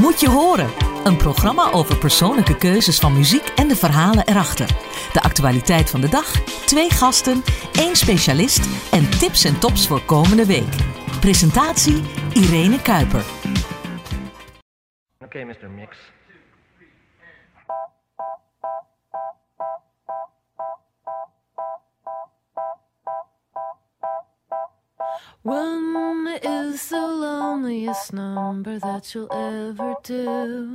Moet je horen. Een programma over persoonlijke keuzes van muziek en de verhalen erachter. De actualiteit van de dag, twee gasten, één specialist en tips en tops voor komende week. Presentatie Irene Kuiper. Okay, Mr. Mix. One is the loneliest number that you'll ever do.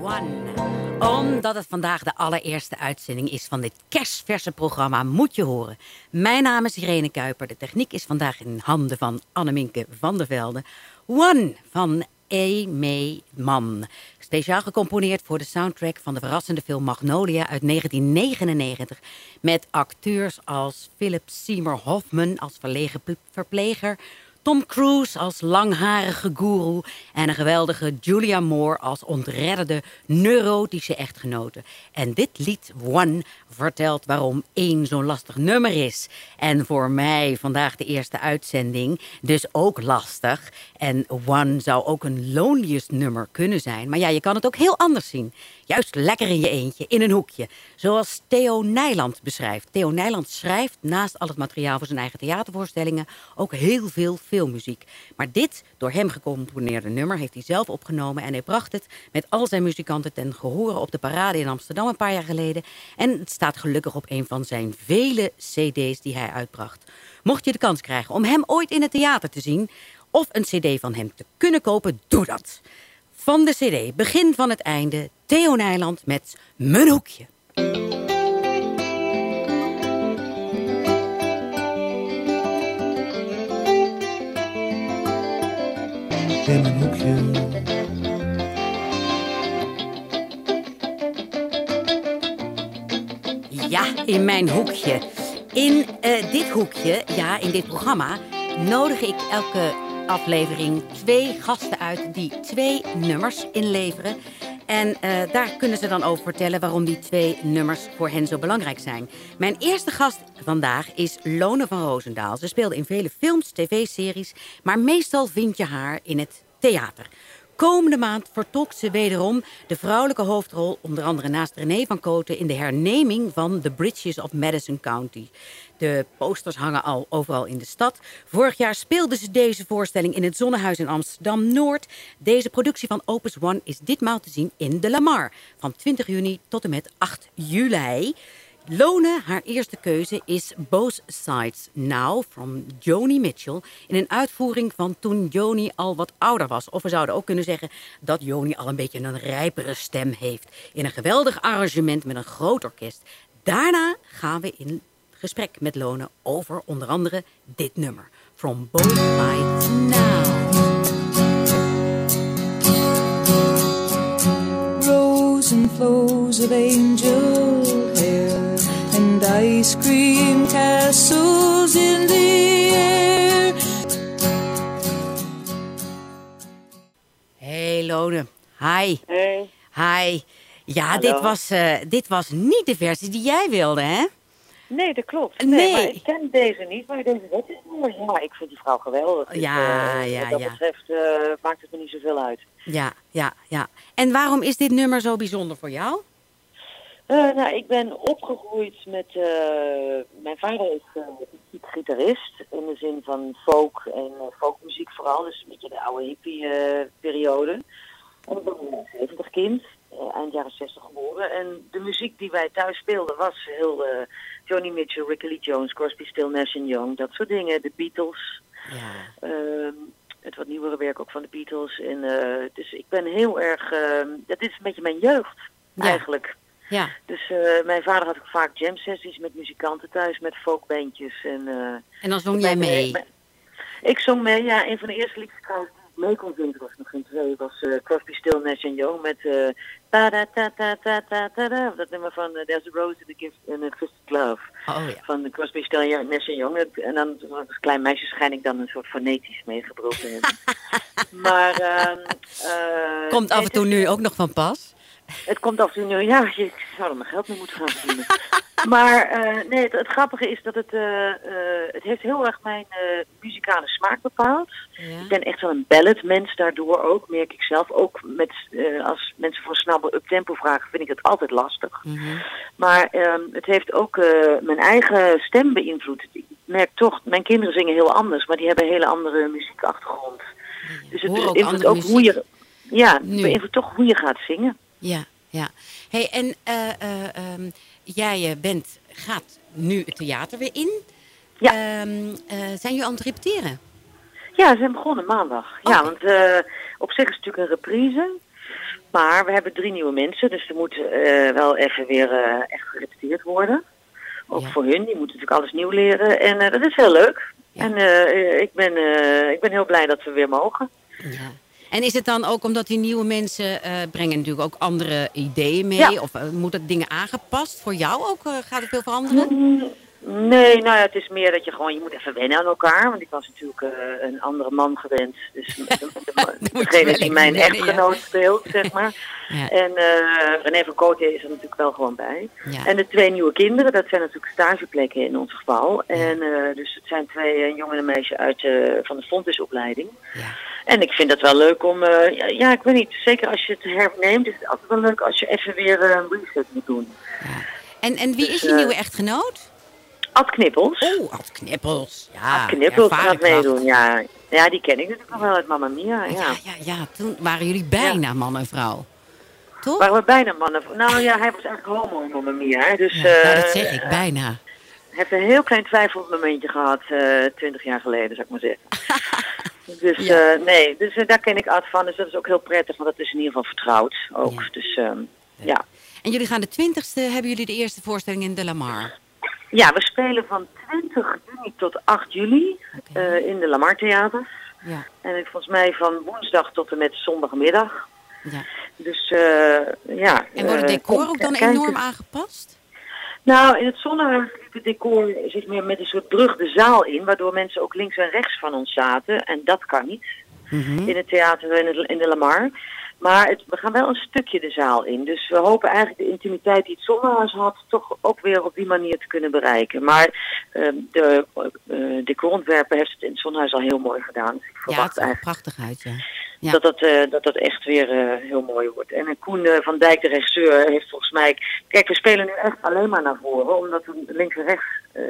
One. Omdat het vandaag de allereerste uitzending is van dit kerstverse programma Moet je horen. Mijn naam is Irene Kuiper. De techniek is vandaag in handen van Anneminke van der Velde. One van E. May Man. Speciaal gecomponeerd voor de soundtrack van de verrassende film Magnolia uit 1999. Met acteurs als Philip Seymour Hoffman als verlegen verpleger... Tom Cruise als langharige goeroe en een geweldige Julia Moore als ontredderde neurotische echtgenote. En dit lied One vertelt waarom één zo'n lastig nummer is. En voor mij vandaag de eerste uitzending, dus ook lastig. En One zou ook een loneliest nummer kunnen zijn. Maar ja, je kan het ook heel anders zien. Juist lekker in je eentje, in een hoekje. Zoals Theo Nijland beschrijft. Theo Nijland schrijft naast al het materiaal voor zijn eigen theatervoorstellingen ook heel veel filmmuziek. Maar dit, door hem gecomponeerde nummer, heeft hij zelf opgenomen. En hij bracht het met al zijn muzikanten ten gehore op de parade in Amsterdam een paar jaar geleden. En het staat gelukkig op een van zijn vele cd's die hij uitbracht. Mocht je de kans krijgen om hem ooit in het theater te zien... of een cd van hem te kunnen kopen, doe dat. Van de cd, begin van het einde, Theo Nijland met Mijn Hoekje. in mijn hoekje. Ja, in mijn hoekje. In eh, dit hoekje, ja, in dit programma, nodig ik elke aflevering twee gasten uit die twee nummers inleveren. En eh, daar kunnen ze dan over vertellen waarom die twee nummers voor hen zo belangrijk zijn. Mijn eerste gast vandaag is Lone van Roosendaal. Ze speelde in vele films, tv-series, maar meestal vind je haar in het theater. Komende maand vertolkt ze wederom de vrouwelijke hoofdrol, onder andere naast René van Koten, in de herneming van The Bridges of Madison County. De posters hangen al overal in de stad. Vorig jaar speelde ze deze voorstelling in het Zonnehuis in Amsterdam-Noord. Deze productie van Opus One is ditmaal te zien in de Lamar. Van 20 juni tot en met 8 juli. Lone, haar eerste keuze, is Both Sides Now from Joni Mitchell. In een uitvoering van toen Joni al wat ouder was. Of we zouden ook kunnen zeggen dat Joni al een beetje een rijpere stem heeft. In een geweldig arrangement met een groot orkest. Daarna gaan we in gesprek met Lone over onder andere dit nummer. From Both Sides Now. Rose and flows of angel Hi. Hey. Hi. Ja, Hallo. dit was, eh, dit was niet de versie die jij wilde, hè? Nee, dat klopt. Nee. Nee, maar ik ken deze niet, maar deze wet is mooi. Ja, ik vind die vrouw geweldig. Dus, Ja, eh, ja, Wat dat ja. betreft eh, maakt het me niet zoveel uit. Ja, ja, ja. En waarom is dit nummer zo bijzonder voor jou? Eh, nou, ik ben opgegroeid met... eh, mijn vader is eh, gitarist, in de zin van folk en folkmuziek vooral. Dus een beetje de oude hippie-periode. en ik ben een 70 kind, eind jaren 60 geboren. En de muziek die wij thuis speelden was heel... Johnny Mitchell, Ricky Lee Jones, Crosby, Still, Nash Young, dat soort dingen. De Beatles, Ja. Ehm, het wat nieuwere werk ook van de Beatles. En, dus ik ben heel erg... ehm, dat is een beetje mijn jeugd, Ja. eigenlijk. Ja. Dus eh, mijn vader had ook vaak jam sessies met muzikanten thuis, met folkbandjes. En, eh, En dan zong jij mee. Ik, ik zong mee, ja. Een van de eerste liedjes die ik mee kon zingen, was nog geen twee, was eh, Crosby, Still, Nash Young met... eh ta ta ta ta ta ta da dat nummer van eh, There's a Rose in a, gift, in a Twisted Glove Oh ja. van Crosby, Still, Nash Young. En dan als klein meisje schijn ik dan een soort fonetisch te hebben. maar... ehm, eh, Komt af en toe nu ook nog van pas. Het komt af en toe, ja, ik zou er mijn geld mee moeten gaan verdienen. maar eh, nee, het, het grappige is dat het, eh, eh, het heeft heel erg mijn muzikale smaak bepaald. Ik ben echt wel een balladmens daardoor ook, merk ik zelf. Ook met, als mensen voor snel up-tempo vragen, vind ik het altijd lastig. Mhm. Maar ehm, het heeft ook mijn eigen stem beïnvloed. Ik merk toch, mijn kinderen zingen heel anders, maar die hebben een hele andere muziekachtergrond. Dus het ook beïnvloedt andere ook hoe je, ja, beïnvloedt toch hoe je gaat zingen. Ja, ja. Hey, en ehm, jij eh, bent, gaat nu het theater weer in. Ja. Ehm, eh, zijn jullie aan het repeteren? Ja, ze zijn begonnen maandag. Ja, want op zich is het natuurlijk een reprise. Maar we hebben drie nieuwe mensen, dus er moet wel even weer echt gerepeteerd worden. Ook Ja. voor hun, die moeten natuurlijk alles nieuw leren. En dat is heel leuk. Ja. En ik, ben, ik ben heel blij dat we weer mogen. Ja. En is het dan ook omdat die nieuwe mensen eh, brengen natuurlijk ook andere ideeën mee? Ja. Of eh, moet dat dingen aangepast? Voor jou ook? eh, gaat er veel veranderen? Mm, Nee, nou ja, het is meer dat je gewoon, je moet even wennen aan elkaar. Want ik was natuurlijk een andere man gewend. Dus de- de- degene die mijn wennen, ja. echtgenoot speelt, zeg maar. Ja. En eh René van Kooten is er natuurlijk wel gewoon bij. Ja. En de twee nieuwe kinderen, dat zijn natuurlijk stageplekken in ons geval. En dus het zijn twee een jongen en een meisje uit van de Fontysopleiding. Ja. En ik vind het wel leuk om, eh, ja, ja, ik weet niet, zeker als je het herneemt, is het altijd wel leuk als je even weer eh, een reset moet doen. En, en wie Dus, is je eh, nieuwe echtgenoot? Ad Knippels. Oh, Ad Knippels. Ja, Ad Knippels gaat meedoen, ja. Ja, die ken ik natuurlijk nog wel uit Mamma Mia, ja. Ja, ja, ja. Toen waren jullie bijna man en vrouw. Toch? Waren we bijna mannen. Nou ja, hij was eigenlijk homo in Mamma Mia, hè. Dus Ja, nou, dat zeg ik, bijna. Hij heeft een heel klein twijfelmomentje gehad, eh, twintig jaar geleden, zou ik maar zeggen. dus Ja. eh, nee, dus eh, daar ken ik Ad van. Dus dat is ook heel prettig, want dat is in ieder geval vertrouwd ook. Ja. Dus ehm, ja. En jullie gaan de twintigste, hebben jullie de eerste voorstelling in De Lamar? Ja, we spelen van 20 juni tot 8 juli eh, in de Lamar Theaters. Ja, En volgens mij van woensdag tot en met zondagmiddag. ja. Dus ja. En wordt het decor ook dan kijken. enorm aangepast? Nou, in het zonnehuis decor zich meer met een soort brug de zaal in, waardoor mensen ook links en rechts van ons zaten. En dat kan niet Mhm. in het theater in, het, in de Lamar. Maar het, we gaan wel een stukje de zaal in. Dus we hopen eigenlijk de intimiteit die het zonnehuis had, toch ook weer op die manier te kunnen bereiken. Maar ehm, de eh decorontwerper heeft het in het zonnehuis al heel mooi gedaan. Dus ik Ja, het verwacht ziet er eigenlijk prachtig uit, ja. Ja. dat, dat, eh, dat dat echt weer eh, heel mooi wordt. En eh, Koen van Dijk, de regisseur, heeft volgens mij... Kijk, we spelen nu echt alleen maar naar voren, omdat we links en rechts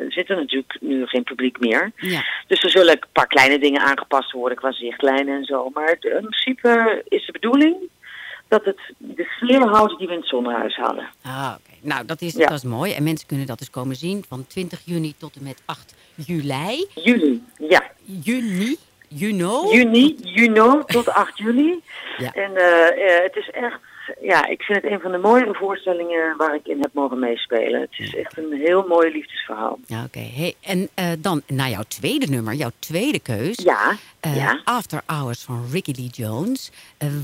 zitten natuurlijk nu geen publiek meer. ja. Dus er zullen een paar kleine dingen aangepast worden qua zichtlijnen en zo. Maar in principe is de bedoeling dat het de sfeer houdt die we in het zonnehuis hadden. Ah, oké. Nou, dat is, Ja. dat is mooi. En mensen kunnen dat dus komen zien van 20 juni tot en met 8 juli. Juli, ja. Juni? Juno? Juni, juni tot 8 juli. Ja. En eh, eh, het is echt, ja, ik vind het een van de mooiere voorstellingen waar ik in heb mogen meespelen. Het is echt een heel mooi liefdesverhaal. Ja, oké. Hey, en eh, dan naar jouw tweede nummer, jouw tweede keus. Ja, ja. After Hours van Ricky Lee Jones.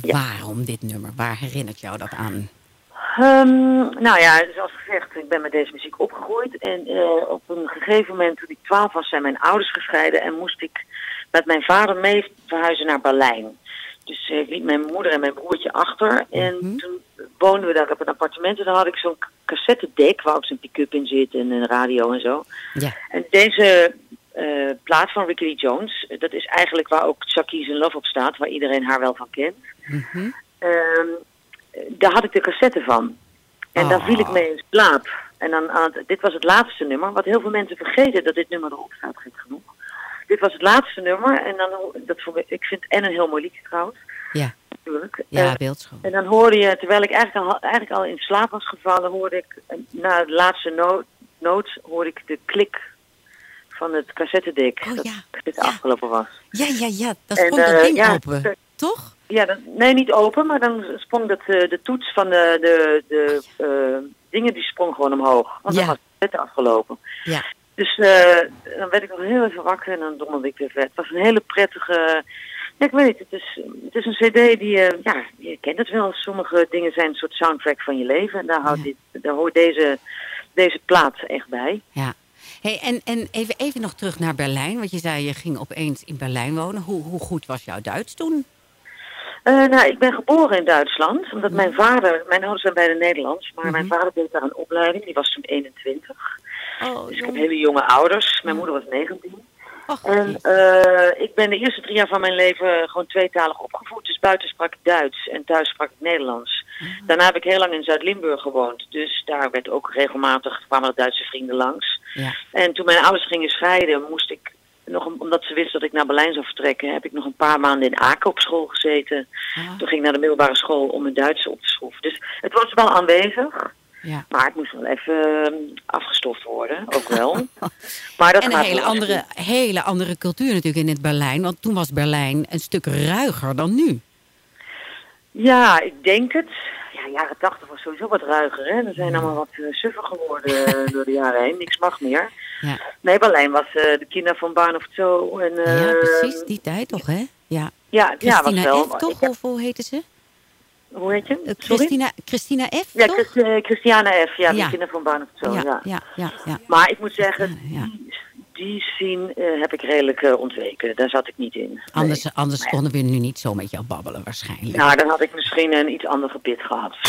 Ja. Waarom dit nummer? Waar herinnert jou dat aan? Ehm, nou ja, zoals gezegd, ik ben met deze muziek opgegroeid. En op een gegeven moment, toen ik twaalf was, zijn mijn ouders gescheiden. En moest ik met mijn vader mee verhuizen naar Berlijn. Dus eh, ik liet mijn moeder en mijn broertje achter. En Mhm. toen woonden we daar op een appartement. En dan had ik zo'n cassettedek waar ook zo'n pick-up in zit en een radio en zo. Ja. En deze eh, plaat van Ricky Lee Jones, dat is eigenlijk waar ook Chucky's in Love op staat, waar iedereen haar wel van kent. Mhm. Ehm, daar had ik de cassette van. En daar Ah. viel ik mee in slaap. En dan aan het, dit was het laatste nummer, wat heel veel mensen vergeten dat dit nummer erop staat, gek genoeg. Dit was het laatste nummer en dan, dat vond ik, ik vind en een heel mooi liedje trouwens, Ja, natuurlijk. ja Eh, beeldschoon. en dan hoorde je, terwijl ik eigenlijk al, eigenlijk al in slaap was gevallen, hoorde ik, eh, na de laatste noot, noot hoorde ik de klik van het cassettedek. Oh, dat ja. Ja. afgelopen was. Ja, ja, ja. Dat En, eh, ding ja, open. Toch? Ja, dan, nee, niet open, maar dan sprong dat, de toets van de, de, de eh, dingen, die sprong gewoon omhoog. Want Ja. dan was het afgelopen. Ja. Dus eh, dan werd ik nog heel even wakker en dan dommelde ik weer vet. Het was een hele prettige... Ja, ik weet niet, het is, het is een cd die, eh, ja, je kent het wel. Sommige dingen zijn een soort soundtrack van je leven. En daar, houdt Ja. dit, daar hoort deze, deze plaat echt bij. Ja. Hey, en en even, even nog terug naar Berlijn. Want je zei, je ging opeens in Berlijn wonen. Hoe, hoe goed was jouw Duits toen? Eh, nou, ik ben geboren in Duitsland, omdat mijn vader, mijn ouders zijn beide Nederlands, maar mijn vader deed daar een opleiding, die was toen 21. Oh, Dus ik heb hele jonge ouders, mijn moeder was 19. Och, En eh, ik ben de eerste drie jaar van mijn leven gewoon tweetalig opgevoed. Dus buiten sprak ik Duits en thuis sprak ik Nederlands. Daarna heb ik heel lang in Zuid-Limburg gewoond. Dus daar werd ook regelmatig, kwamen Duitse vrienden langs. ja. En toen mijn ouders gingen scheiden, moest ik nog, omdat ze wisten dat ik naar Berlijn zou vertrekken, heb ik nog een paar maanden in Aken op school gezeten. Ah, Toen ging ik naar de middelbare school om mijn Duits op te schroeven. Dus het was wel aanwezig. Ja. Maar het moest wel even eh, afgestoft worden, ook wel. maar dat En een hele andere, hele andere cultuur natuurlijk in het Berlijn. Want toen was Berlijn een stuk ruiger dan nu. Ja, ik denk het. Ja, jaren tachtig was sowieso wat ruiger. Hè? Er zijn allemaal wat uh, suffer geworden eh, door de jaren heen. Niks mag meer. Ja, Nee, Berlijn was eh, de Kina van Baan of zo. En, ja precies. Die tijd toch, hè? Ja. Ja, ja, Christina wel. Toch? Ik Of hoe heette ze? Hoe heet je? Eh? Christina, Christina F, Ja, toch? Eh, Christiana F. Ja, Ja. de Kina van Baan of zo. Ja, ja, ja, ja. Maar ik moet zeggen, die, die scene eh, heb ik redelijk eh, ontweken. Daar zat ik niet in. Nee. Anders, anders konden we nu niet zo met jou babbelen waarschijnlijk. Nou, dan had ik misschien een iets ander gebit gehad.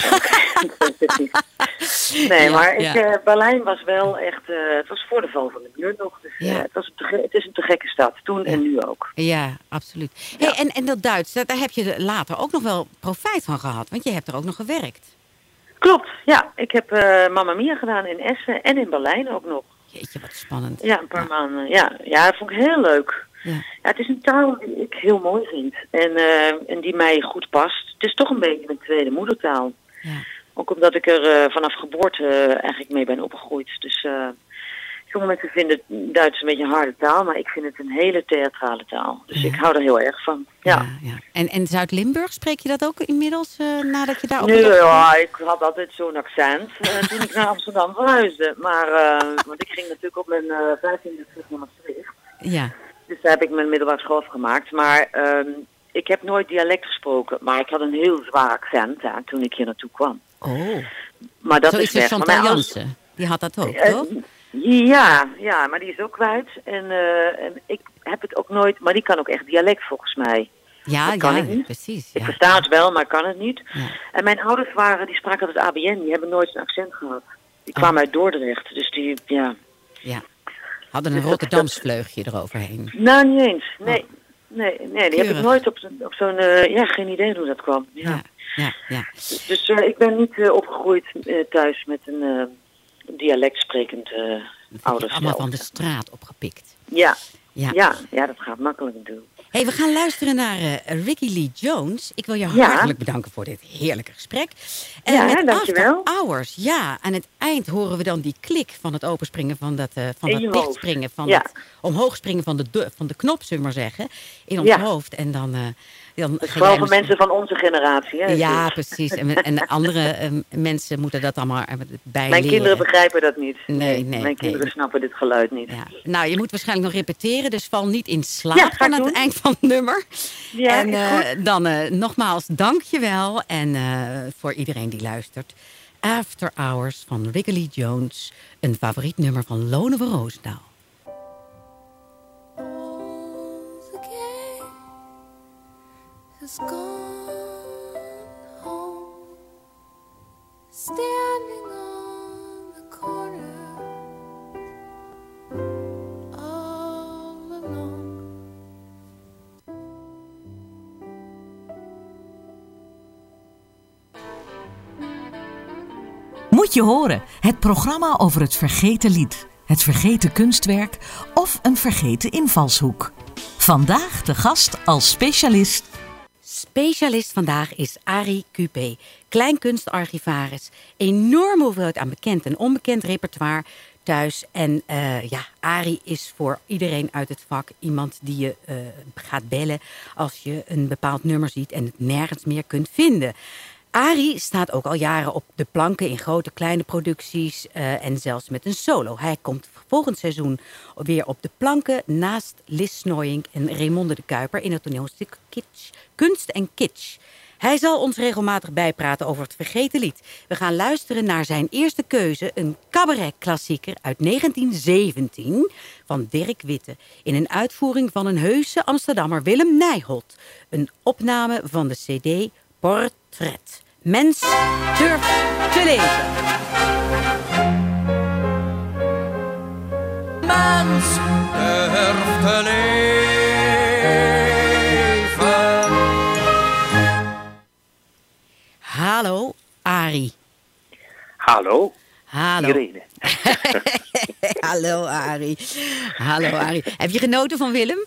nee, Ja, maar ik, eh, Berlijn was wel echt... het was voor de val van de muur nog. Dus, Ja. het, was een het is een te gekke stad. Toen en nu ook. Ja, absoluut. Hey, en, en dat Duits, daar, heb je later ook nog wel profijt van gehad. Want je hebt er ook nog gewerkt. Klopt, ja. Ik heb Mamma Mia gedaan in Essen en in Berlijn ook nog. Jeetje, wat spannend. Ja, een paar maanden. Ja, ja, dat vond ik heel leuk. Ja. Ja, het is een taal die ik heel mooi vind. En, eh, en die mij goed past. Het is toch een beetje mijn tweede moedertaal. Ja. Ook omdat ik er eh, vanaf geboorte eh, eigenlijk mee ben opgegroeid. Dus sommige mensen vinden Duits een beetje een harde taal, maar ik vind het een hele theatrale taal. Dus Ja. ik hou er heel erg van. Ja. ja, ja. En, en Zuid-Limburg, spreek je dat ook inmiddels eh, nadat je daar Nee, opgegroeid ja, ik had altijd zo'n accent eh, toen ik naar Amsterdam verhuisde. Maar, eh, want ik ging natuurlijk op mijn eh 15e terug naar Maastricht. Ja, Dus daar heb ik mijn middelbare school afgemaakt. Maar ehm, ik heb nooit dialect gesproken. Maar ik had een heel zwaar accent hè, toen ik hier naartoe kwam. oh. Maar dat Zo is is weg. Chantal Jansen. Die had dat ook, toch? Ja, ja, maar die is ook kwijt. En, eh, en ik heb het ook nooit, maar die kan ook echt dialect volgens mij. Ja, dat kan ja, ik niet. precies. Ik Ja. versta het wel, maar ik kan het niet. Ja. En mijn ouders waren, die spraken altijd ABN, die hebben nooit een accent gehad. Die Oh. kwamen uit Dordrecht, dus die, ja. ja. Hadden een Rotterdams vleugje eroverheen. Nou, niet eens. Nee, nee, nee die heb ik nooit op, zo'n- op zo'n, eh, ja, geen idee hoe dat kwam. Ja. Ja, ja. Dus eh, ik ben niet opgegroeid thuis met een dialect sprekend eh ouders. allemaal van de straat opgepikt. Ja, Ja. ja, ja, dat gaat makkelijk natuurlijk. Hey, we gaan luisteren naar eh, Ricky Lee Jones. Ik wil je Ja. hartelijk bedanken voor dit heerlijke gesprek. En Ja, met dankjewel. After Hours, ja. Aan het eind horen we dan die klik van het openspringen van dat, eh van dat dichtspringen. Van Ja. het omhoog springen van de, van de knop, zullen we maar zeggen. In ons hoofd. En dan, eh dan vooral voor mensen van onze generatie. Hè, Ja, dus. precies. En, en andere eh, mensen moeten dat allemaal bij Mijn kinderen begrijpen dat niet. Nee, nee, Mijn kinderen nee. snappen dit geluid niet. Ja. Nou, je moet waarschijnlijk nog repeteren, dus val niet in slaap Ja, aan het doen. eind van het nummer. Ja, en eh, goed. dan eh, nogmaals, dank je wel. En eh, voor iedereen die luistert. After Hours van Wrigley Jones. Een favoriet nummer van Lone van Roosendaal. Moet je horen, het programma over het vergeten lied, het vergeten kunstwerk of een vergeten invalshoek. Vandaag de gast als specialist Specialist vandaag is Arie Cupé, kleinkunstarchivaris. Enorme hoeveelheid aan bekend en onbekend repertoire thuis. En eh, ja, Arie is voor iedereen uit het vak iemand die je eh, gaat bellen als je een bepaald nummer ziet en het nergens meer kunt vinden. Arie staat ook al jaren op de planken in grote, kleine producties eh, en zelfs met een solo. Hij komt volgend seizoen weer op de planken naast Lis Snoyink en Raymonde de Kuiper in het toneelstuk Kitsch, Kunst en Kitsch. Hij zal ons regelmatig bijpraten over het vergeten lied. We gaan luisteren naar zijn eerste keuze, een cabaret-klassieker uit 1917 van Dirk Witte. In een uitvoering van een heuse Amsterdammer Willem Nijholt. Een opname van de CD Portret. Mens durft te leven. mens durft te leven. Hallo, Ari. Hallo, Hallo. Irene. Hallo, Ari. Hallo, Ari. Heb je genoten van Willem?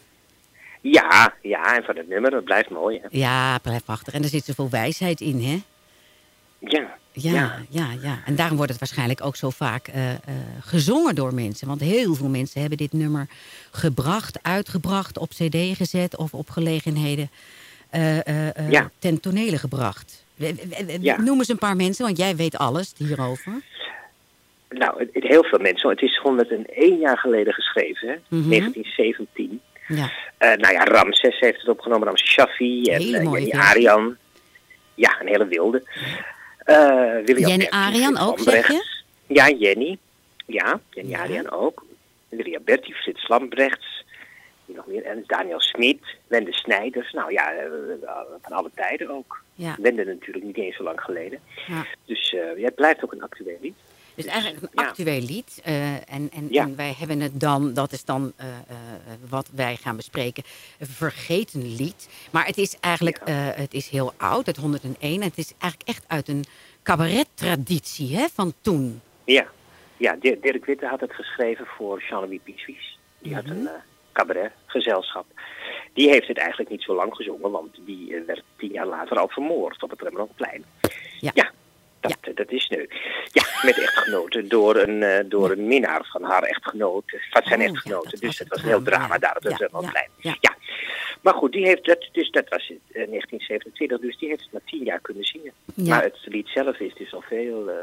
Ja, ja, en van het nummer, dat blijft mooi. Hè? Ja, prachtig. En er zit zoveel wijsheid in, hè? Ja, Ja, ja, ja. En daarom wordt het waarschijnlijk ook zo vaak eh, eh, gezongen door mensen. Want heel veel mensen hebben dit nummer gebracht, uitgebracht, op cd gezet of op gelegenheden Ja. ten tonele gebracht. Ja. Noem eens een paar mensen, want jij weet alles hierover. nou, heel veel mensen. Het is 101 jaar geleden geschreven, hè? Mhm. 1917. Ja, Eh, nou ja, Ramses heeft het opgenomen, Ramses Shaffi en eh, Jenny. Arian. Ja, een hele wilde. Eh William Jenny Arian ook, zeg je? Ja, Jenny. Ja, Jenny Ja. Arian ook. William Bertie, Frits Lambrechts. Nog meer? En Daniel Smit, Wende Snijders. Nou ja, van alle tijden ook. ja, Wende natuurlijk niet eens zo lang geleden. ja. Dus eh, ja, het blijft ook een actueel lied. Dus eigenlijk een Ja. actueel lied. eh, en, en, Ja. en wij hebben het dan, dat is dan eh, eh, wat wij gaan bespreken, een vergeten lied. Maar het is eigenlijk Ja. het is heel oud, het 101. En het is eigenlijk echt uit een cabaret-traditie hè, van toen. Ja, ja Di- Dirk Witte had het geschreven voor Jean-Louis Pietsuis. Die had een eh, cabaretgezelschap. Die heeft het eigenlijk niet zo lang gezongen, want die werd tien jaar later al vermoord op het Rembrandtplein. Ja. Dat, eh, dat is nu. Ja, met echtgenoten door een, eh, door een minnaar van haar echtgenoot, van zijn Oh, ja, echtgenoten. dat dus was het was een heel drama, ja. daar op het Ja, Rembrandtplein. ja, Ja, Maar goed, die heeft dat, dus dat was in eh, 1927, dus die heeft het maar tien jaar kunnen zingen. Ja. Maar het lied zelf is dus al veel, eh,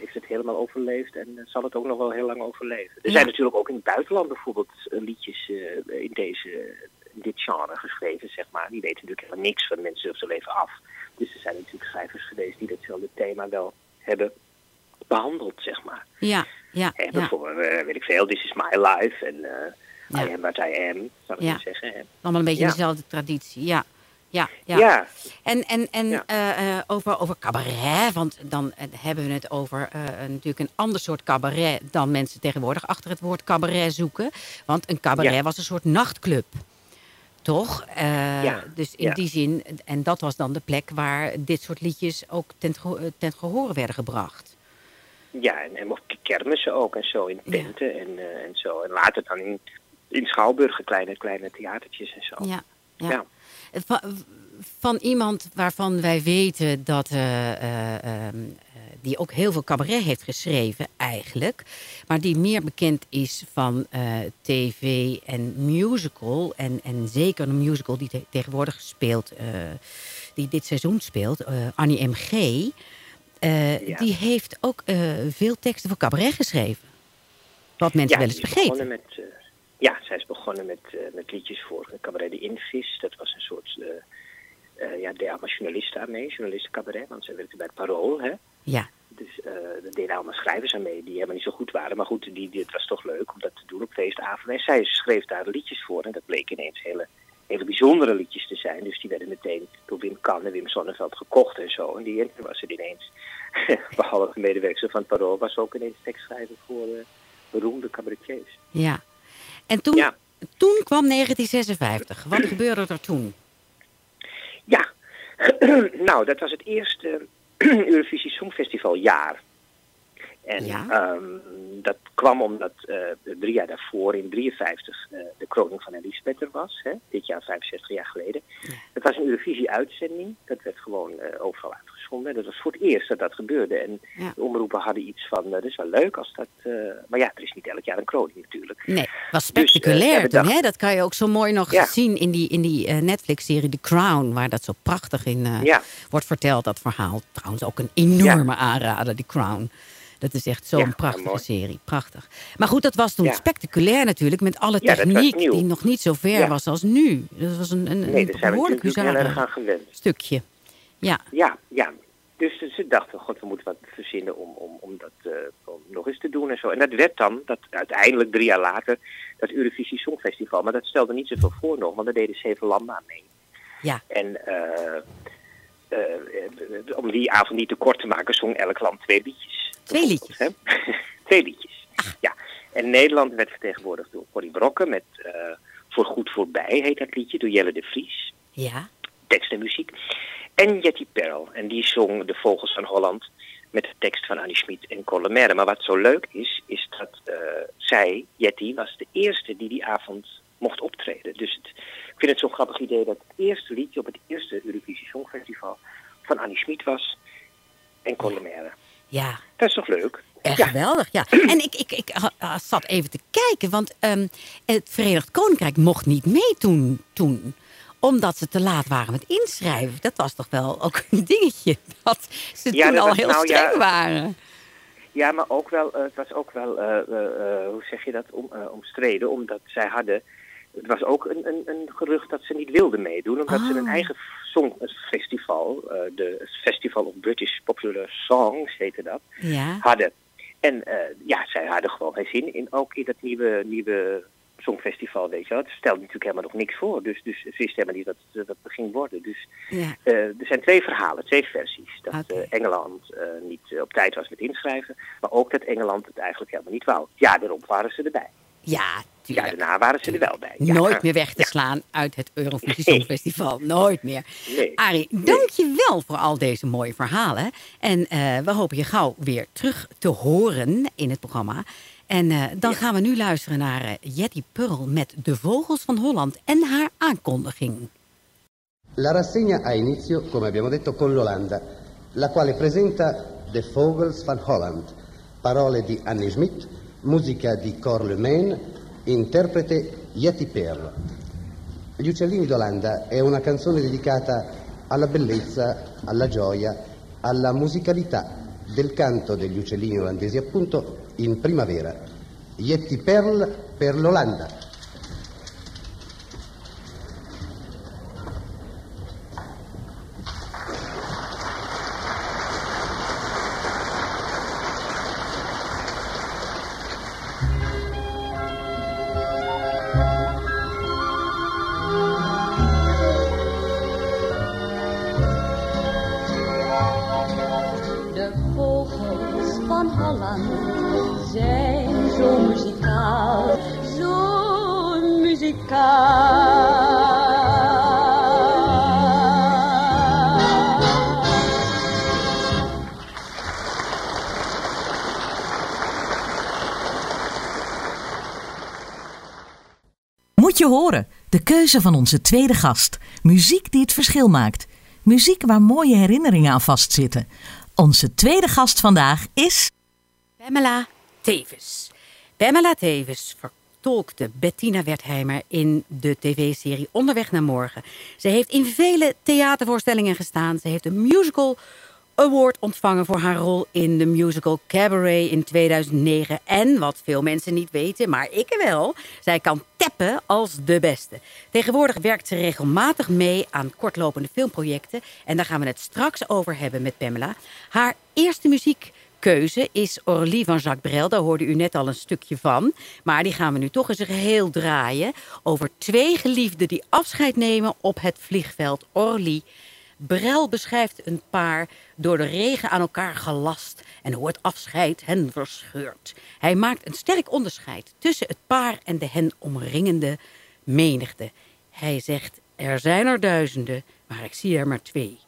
heeft het helemaal overleefd en eh, zal het ook nog wel heel lang overleven. Er Ja. zijn natuurlijk ook in het buitenland bijvoorbeeld eh, liedjes eh, in, deze, in dit genre geschreven, zeg maar. Die weten natuurlijk helemaal niks van mensen of ze leven af. Dus er zijn natuurlijk schrijvers geweest die datzelfde thema wel hebben behandeld, zeg maar. Ja, ja, ja. bijvoorbeeld, eh, weet ik veel, This is my life en eh Ja. I am what I am, zou ik Ja. maar zeggen. Allemaal een beetje Ja. dezelfde traditie, ja. Ja, ja. Ja. En, en, en Ja. eh, over, over cabaret, want dan hebben we het over natuurlijk een ander soort cabaret dan mensen tegenwoordig achter het woord cabaret zoeken. Want een cabaret Ja. was een soort nachtclub. Toch? Eh, Ja, Dus in ja. die zin, en dat was dan de plek waar dit soort liedjes ook ten, ten gehore werden gebracht. Ja, en, en op kermissen ook en zo, in Ja. tenten en, eh, en zo. En later dan in, in Schouwburgen, kleine, kleine theatertjes en zo. Ja, ja. Van, van iemand waarvan wij weten dat eh, eh, ehm, eh, die ook heel veel cabaret heeft geschreven eigenlijk, maar die meer bekend is van eh, tv en musical en, en zeker een musical die te- tegenwoordig speelt, eh, die dit seizoen speelt, eh, Annie M.G. Ja. Die heeft ook veel teksten voor cabaret geschreven. Wat mensen wel eens vergeten. Met, ja, zij is begonnen met, met liedjes voor Cabaret de Invis. Dat was een soort, eh ja, allemaal journalisten aan mee, journalistencabaret, want zij werkte bij het Parool, hè. Ja, Dus eh er deden allemaal schrijvers aan mee die helemaal niet zo goed waren. Maar goed, die, die, het was toch leuk om dat te doen op feestavonden. En zij schreef daar liedjes voor en dat bleek ineens hele, hele bijzondere liedjes te zijn. Dus die werden meteen door Wim Kan en Wim Sonneveld gekocht en zo. En die was het ineens, behalve medewerker van het Parool, was ook ineens tekstschrijver voor eh, beroemde cabaretiers. ja. En toen, Ja. toen kwam 1956. Wat gebeurde er toen? Ja, nou, dat was het eerste Eurovisie Songfestivaljaar. En Ja. ehm, dat kwam omdat eh, drie jaar daarvoor, in 53, eh, de kroning van Elisabeth er was. Hè, dit jaar 65 jaar geleden. Het was een Eurovisie-uitzending. Dat werd gewoon eh, overal uitgezonden. Dat was voor het eerst dat dat gebeurde. En Ja. de omroepen hadden iets van, eh, dat is wel leuk als dat... eh, maar ja, er is niet elk jaar een kroning natuurlijk. Nee, was Dus, eh, spectaculair toen. Hè? Dat kan je ook zo mooi nog Ja. zien in die, in die Netflix-serie The Crown. Waar dat zo prachtig in Ja. wordt verteld, dat verhaal. Trouwens ook een enorme aanrader, The Crown. Dat is echt zo'n Ja, prachtige serie. Prachtig. Maar goed, dat was toen Ja. spectaculair natuurlijk. Met alle techniek die nog niet zo ver was als nu. Dat was een, een, Nee, een behoorlijk stukje. Ja. Ja, ja. Dus ze dachten, god, we moeten wat verzinnen om, om, om dat eh, om nog eens te doen en zo. En dat werd dan, dat uiteindelijk drie jaar later, dat Eurovisie Songfestival. Maar dat stelde niet zoveel voor nog, want daar deden zeven landen aan mee. Ja. En eh, eh, om die avond niet te kort te maken, zong elk land twee liedjes. Twee liedjes? Hè? twee liedjes, ja. En Nederland werd vertegenwoordigd door Corrie Brokken met Voor Goed Voorbij, heet dat liedje, door Jelle de Vries. Ja. Tekst en muziek. En Jetty Perl, en die zong De Vogels van Holland met de tekst van Annie Schmid en Collemere. Maar wat zo leuk is, is dat eh, zij, Jetty, was de eerste die die avond mocht optreden. Dus het, ik vind het zo'n grappig idee dat het eerste liedje op het eerste Eurovisie Songfestival van Annie Schmid was en Collemere. Ja. Dat is toch leuk? Echt Ja. geweldig, ja. En ik, ik, ik zat even te kijken, want ehm, het Verenigd Koninkrijk mocht niet meedoen toen omdat ze te laat waren met inschrijven. Dat was toch wel ook een dingetje. Dat ze Ja, toen dat al was- heel nou, streng ja. waren. Ja, maar ook wel, eh, het was ook wel, eh, eh, hoe zeg je dat, om, omstreden. Omdat zij hadden, het was ook een, een, een gerucht dat ze niet wilden meedoen. Omdat ze een Oh. eigen songfestival, de het Festival of British Popular Songs heette dat, Ja. hadden. En ja, zij hadden gewoon geen zin in, ook in dat nieuwe, nieuwe songfestival, weet je wel. Het stelde natuurlijk helemaal nog niks voor. Dus, dus ze wisten helemaal niet wat het ging worden. Dus ja. eh, er zijn twee verhalen, twee versies. Dat eh, Engeland eh, niet op tijd was met inschrijven, maar ook dat Engeland het eigenlijk helemaal niet wou. Ja, daarop waren ze erbij. Ja, Ja, daarna waren ze er wel bij. Ja. Nooit meer weg te Ja. slaan uit het Eurovisie Songfestival. Nooit meer. Nee. Arie, dank je wel voor al deze mooie verhalen. En we hopen je gauw weer terug te horen in het programma. En eh, dan gaan we nu luisteren naar eh, Jetty Pearl met De Vogels van Holland en haar aankondiging. La rassegna ha inizio, come abbiamo detto, con l'Olanda, la quale presenta The Vogels van Holland, parole di Annie Schmidt, musica di Cor Lemaine, interprete Yeti Perl. Gli uccellini d'Olanda è una canzone dedicata alla bellezza, alla gioia, alla musicalità del canto degli uccellini olandesi, appunto in primavera. Yeti Perl per l'Olanda. Horen, de keuze van onze tweede gast. Muziek die het verschil maakt. Muziek waar mooie herinneringen aan vastzitten. Onze tweede gast vandaag is... Pamela Tevens. Pamela Tevens vertolkte Bettina Wertheimer in de tv-serie Onderweg naar Morgen. Ze heeft in vele theatervoorstellingen gestaan. Ze heeft een musical award ontvangen voor haar rol in de musical Cabaret in 2009. En wat veel mensen niet weten, maar ik wel, zij kan tappen als de beste. Tegenwoordig werkt ze regelmatig mee aan kortlopende filmprojecten. En daar gaan we het straks over hebben met Pamela. Haar eerste muziekkeuze is Orly van Jacques Brel. Daar hoorde u net al een stukje van. Maar die gaan we nu toch eens een geheel draaien. Over twee geliefden die afscheid nemen op het vliegveld Orly. Brel beschrijft een paar door de regen aan elkaar gelast en hoe het afscheid hen verscheurt. Hij maakt een sterk onderscheid tussen het paar en de hen omringende menigte. Hij zegt, er zijn er duizenden, maar ik zie er maar twee.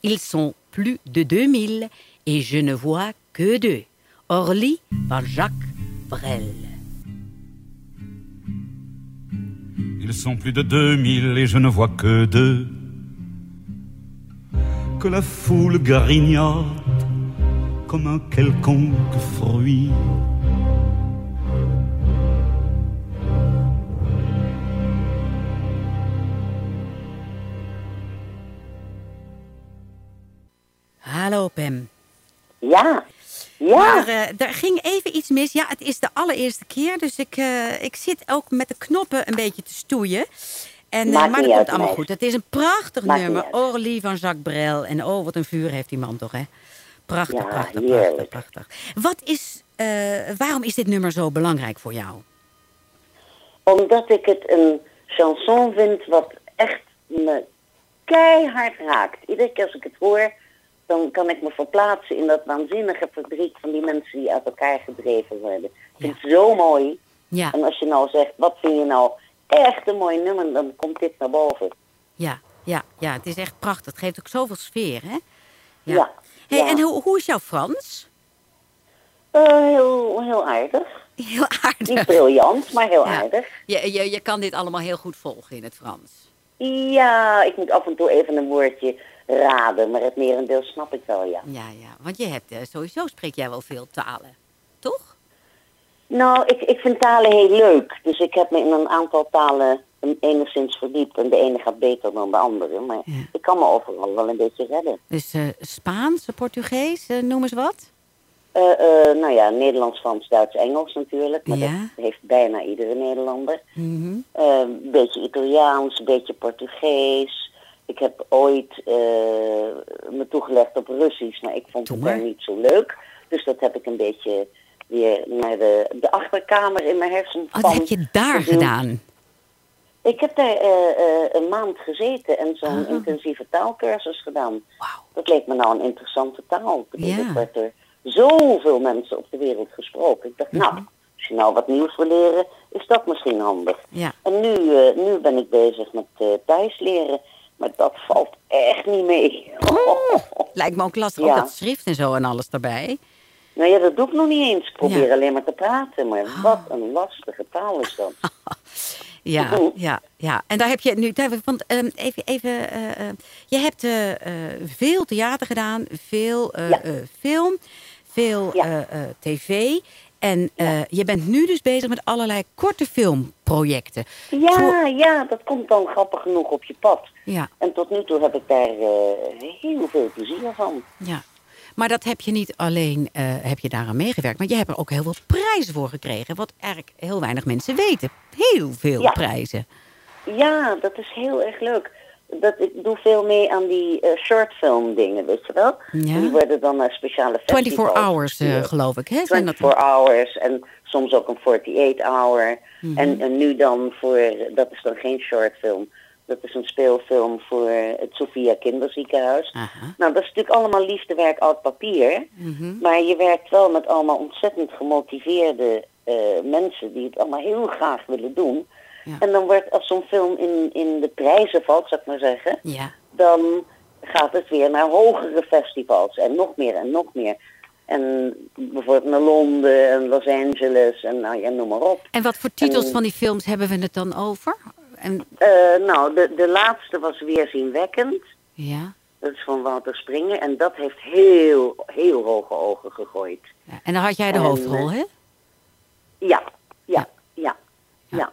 Ils sont plus de 2000 et je ne vois que deux. Orly van Jacques Brel. Ils sont plus de 2000 et je ne vois que deux. Que la foule grignote comme un quelconque fruit. Hallo Pam. Ja, ja. Maar eh, er ging even iets mis. Ja, het is de allereerste keer. Dus ik, eh, ik zit ook met de knoppen een beetje te stoeien. En, eh, maar dat komt allemaal goed. Het is een prachtig Maakt nummer. Orly van Jacques Brel. En oh, wat een vuur heeft die man toch, hè? Prachtig, Ja, prachtig, prachtig. Wat is, eh, waarom is dit nummer zo belangrijk voor jou? Omdat ik het een chanson vind wat echt me keihard raakt. Iedere keer als ik het hoor, dan kan ik me verplaatsen in dat waanzinnige verdriet van die mensen die uit elkaar gedreven worden. Ik vind het zo mooi. Ja, En als je nou zegt, wat vind je nou echt een mooi nummer, dan komt dit naar boven. ja, ja, ja. Het is echt prachtig. Het geeft ook zoveel sfeer, hè? Ja. Hey, ja. En hoe, hoe is jouw Frans? Eh, heel, heel aardig. Heel aardig. Niet briljant, maar heel Ja. aardig. Je, je, je kan dit allemaal heel goed volgen in het Frans. Ja, ik moet af en toe even een woordje raden, maar het merendeel snap ik wel, ja. Ja, ja. Want je hebt, eh, sowieso spreek jij wel veel talen. Toch? Nou, ik, ik vind talen heel leuk. Dus ik heb me in een aantal talen enigszins verdiept. En de ene gaat beter dan de andere. Maar ik kan me overal wel een beetje redden. Dus eh, Spaans, Portugees, eh, noem eens wat. Eh, nou ja, Nederlands, Frans, Duits, Engels natuurlijk. Maar Ja. dat heeft bijna iedere Nederlander. Mhm. Een beetje Italiaans, een beetje Portugees. Ik heb ooit me toegelegd op Russisch, maar ik vond het daar niet zo leuk. Dus dat heb ik een beetje weer naar de, de achterkamer in mijn hersenpan Wat heb je daar gedaan? Ik heb daar eh, eh, een maand gezeten en zo'n Ah. intensieve taalkursus gedaan. Dat leek me nou een interessante taal. Ik Ja. Er wordt er zoveel mensen op de wereld gesproken. Ik dacht, nou, als je nou wat nieuws wil leren, is dat misschien handig. Ja. En nu, eh, nu ben ik bezig met eh Thais leren. Maar dat valt echt niet mee. Lijkt me ook lastig, ook Ja. dat schrift en zo en alles erbij. Nou ja, dat doe ik nog niet eens. Ik probeer Ja. Ah. alleen maar te praten. Maar wat een lastige taal is dat. Ja, Mhm. ja, ja. En daar heb je nu, daar, want ehm, even, even eh, eh, je hebt eh, eh, veel theater gedaan, veel film, veel tv. En je bent nu dus bezig met allerlei korte filmprojecten. Ja, ja, dat komt dan grappig genoeg op je pad. Ja, En tot nu toe heb ik daar heel veel plezier van. ja. Maar dat heb je niet alleen eh, heb je daaraan meegewerkt, maar je hebt er ook heel veel prijzen voor gekregen. Wat eigenlijk heel weinig mensen weten. Heel veel Ja. prijzen. Ja, dat is heel erg leuk. Dat, ik doe veel mee aan die eh shortfilm dingen, weet je wel? Ja. Die worden dan naar speciale festivals. 24 hours, eh, geloof ik. Hè? Zijn dat 24 hours en soms ook een 48 hour. Mhm. en, en nu dan voor, dat is dan geen shortfilm. Dat is een speelfilm voor het Sophia Kinderziekenhuis. Nou, dat is natuurlijk allemaal liefdewerk oud papier. Mhm. Maar je werkt wel met allemaal ontzettend gemotiveerde eh, mensen die het allemaal heel graag willen doen. En dan wordt, als zo'n film in, in de prijzen valt, zou ik maar zeggen, Ja. dan gaat het weer naar hogere festivals en nog meer en nog meer. En bijvoorbeeld naar Londen en Los Angeles en nou ja, noem maar op. En wat voor titels En- van die films hebben we het dan over? En, Eh, nou, de, de laatste was Weerzienwekkend. ja. Dat is van Wouter Springer. En dat heeft heel, heel hoge ogen gegooid. ja. En dan had jij de En, hoofdrol, eh, hè? Ja, ja, ja, ja.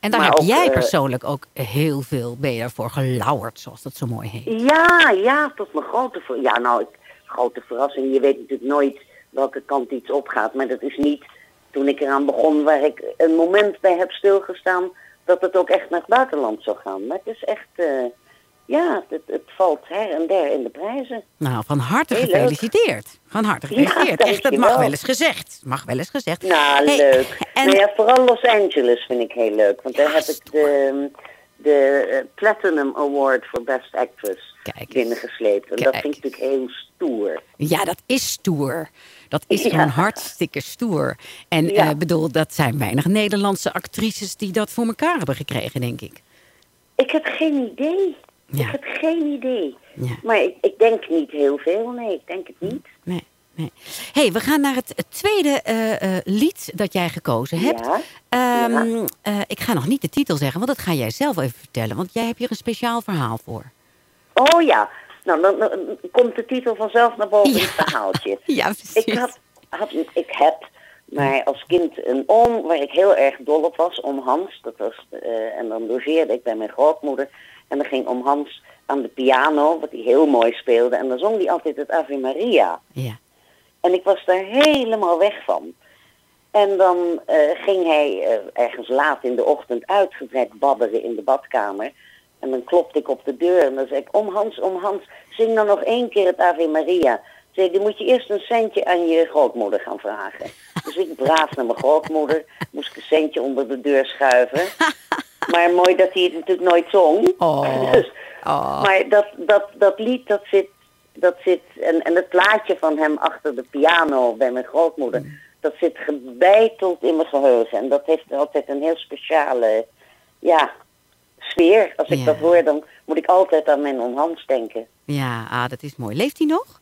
En daar maar heb ook, jij eh, persoonlijk ook heel veel, ben je daarvoor gelauwerd, zoals dat zo mooi heet. Ja, ja, tot mijn grote. Ja, nou, ik, grote verrassing. Je weet natuurlijk nooit welke kant iets opgaat. Maar dat is niet toen ik eraan begon waar ik een moment bij heb stilgestaan dat het ook echt naar het buitenland zou gaan. Maar het is echt, eh, ja, het, het valt her en der in de prijzen. Nou, van harte Heel leuk. gefeliciteerd. Van harte Ja, gefeliciteerd. Echt, dat mag wel eens gezegd. Mag wel eens gezegd. Nou, Hey, leuk. En, Nou ja, vooral Los Angeles vind ik heel leuk. Want daar heb ik de, de eh, Platinum Award voor Best Actress binnengesleept. En dat Kijk. vind ik natuurlijk heel stoer. Ja, dat is stoer. Dat is Ja. gewoon hartstikke stoer. En Ja. eh, bedoel, dat zijn weinig Nederlandse actrices die dat voor elkaar hebben gekregen, denk ik. Ik heb geen idee. Ja. Ik heb geen idee. Maar ik, ik denk niet heel veel. Nee, ik denk het niet. Nee, nee. hey, we gaan naar het, tweede eh, eh, lied dat jij gekozen hebt. Ehm, eh, ik ga nog niet de titel zeggen, want dat ga jij zelf even vertellen. Want jij hebt hier een speciaal verhaal voor. Oh ja. Nou, dan, dan komt de titel vanzelf naar boven in het verhaaltje. Ja, precies. Ik, had, had, ik heb maar als kind een oom waar ik heel erg dol op was, om Hans. Dat was, eh, en dan logeerde ik bij mijn grootmoeder. En dan ging om Hans aan de piano, wat hij heel mooi speelde. En dan zong hij altijd het Ave Maria. Ja. En ik was daar helemaal weg van. En dan eh, ging hij eh, ergens laat in de ochtend uitgebreid babberen in de badkamer. En dan klopte ik op de deur en dan zei ik, om Hans, om Hans, zing dan nog één keer het Ave Maria. Zei, dan moet je eerst een centje aan je grootmoeder gaan vragen. Dus ik braaf naar mijn grootmoeder, moest ik een centje onder de deur schuiven. Maar mooi dat hij het natuurlijk nooit zong. Oh. Dus, Oh. maar dat, dat, dat lied, dat zit, dat zit en, en het plaatje van hem achter de piano bij mijn grootmoeder, dat zit gebeiteld in mijn geheugen. En dat heeft altijd een heel speciale, ja, sfeer. Als ik Ja. dat hoor, dan moet ik altijd aan mijn onhans denken. Ja, ah, dat is mooi. Leeft hij nog?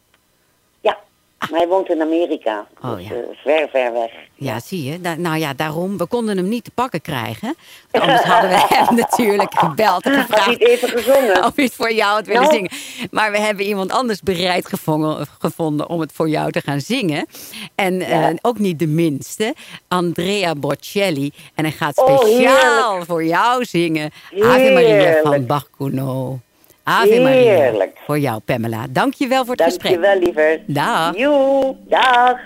Maar hij woont in Amerika. Oh, dus ja. eh, ver, ver weg. Ja, zie je. Da- nou ja, daarom. We konden hem niet te pakken krijgen. Want Anders hadden we hem natuurlijk gebeld en Had hij gevraagd even gezongen? of hij het voor jou had willen Nou. zingen. Maar we hebben iemand anders bereid gevonden, gevonden om het voor jou te gaan zingen. En eh, ook niet de minste, Andrea Bocelli. En hij gaat Oh, speciaal voor jou zingen. Ave Maria van Bacuno. Ave Maria. Heerlijk. Voor jou, Pamela. Dank je wel voor het gesprek. Dankjewel, liever. Dag. Joe, dag.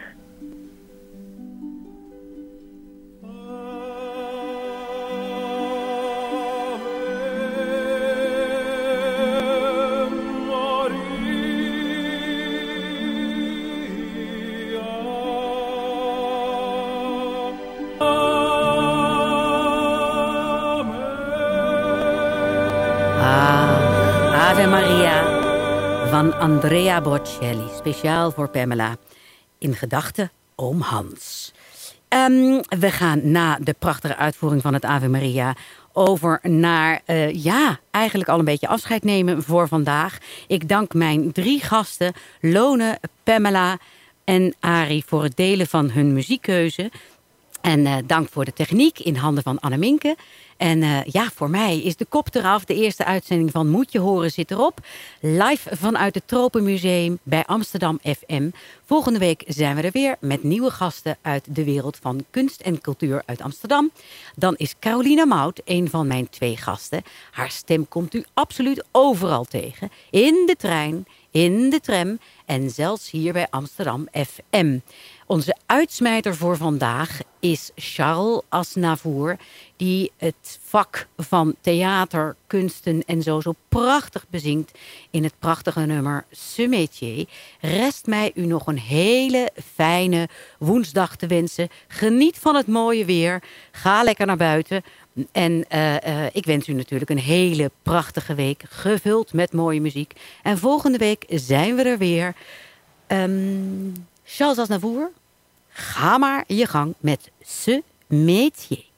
Andrea Bocelli. Speciaal voor Pamela. In gedachten oom Hans. Ehm, we gaan na de prachtige uitvoering van het Ave Maria over naar, eh, ja, eigenlijk al een beetje afscheid nemen voor vandaag. Ik dank mijn drie gasten, Lone, Pamela en Ari, voor het delen van hun muziekkeuze. En eh, dank voor de techniek in handen van Anne Minke. En eh, ja, voor mij is de kop eraf. De eerste uitzending van Moet je horen zit erop. Live vanuit het Tropenmuseum bij Amsterdam FM. Volgende week zijn we er weer met nieuwe gasten uit de wereld van kunst en cultuur uit Amsterdam. Dan is Carolina Mout een van mijn twee gasten. Haar stem komt u absoluut overal tegen. In de trein, in de tram en zelfs hier bij Amsterdam FM. Onze uitsmijter voor vandaag is Charles Asnavour, die het vak van theater, kunsten en zo zo prachtig bezingt in het prachtige nummer Ce métier. Rest mij u nog een hele fijne woensdag te wensen. Geniet van het mooie weer. Ga lekker naar buiten. En eh, eh, ik wens u natuurlijk een hele prachtige week, gevuld met mooie muziek. En volgende week zijn we er weer. Ehm, Charles Aznavour, ga maar je gang met ce métier.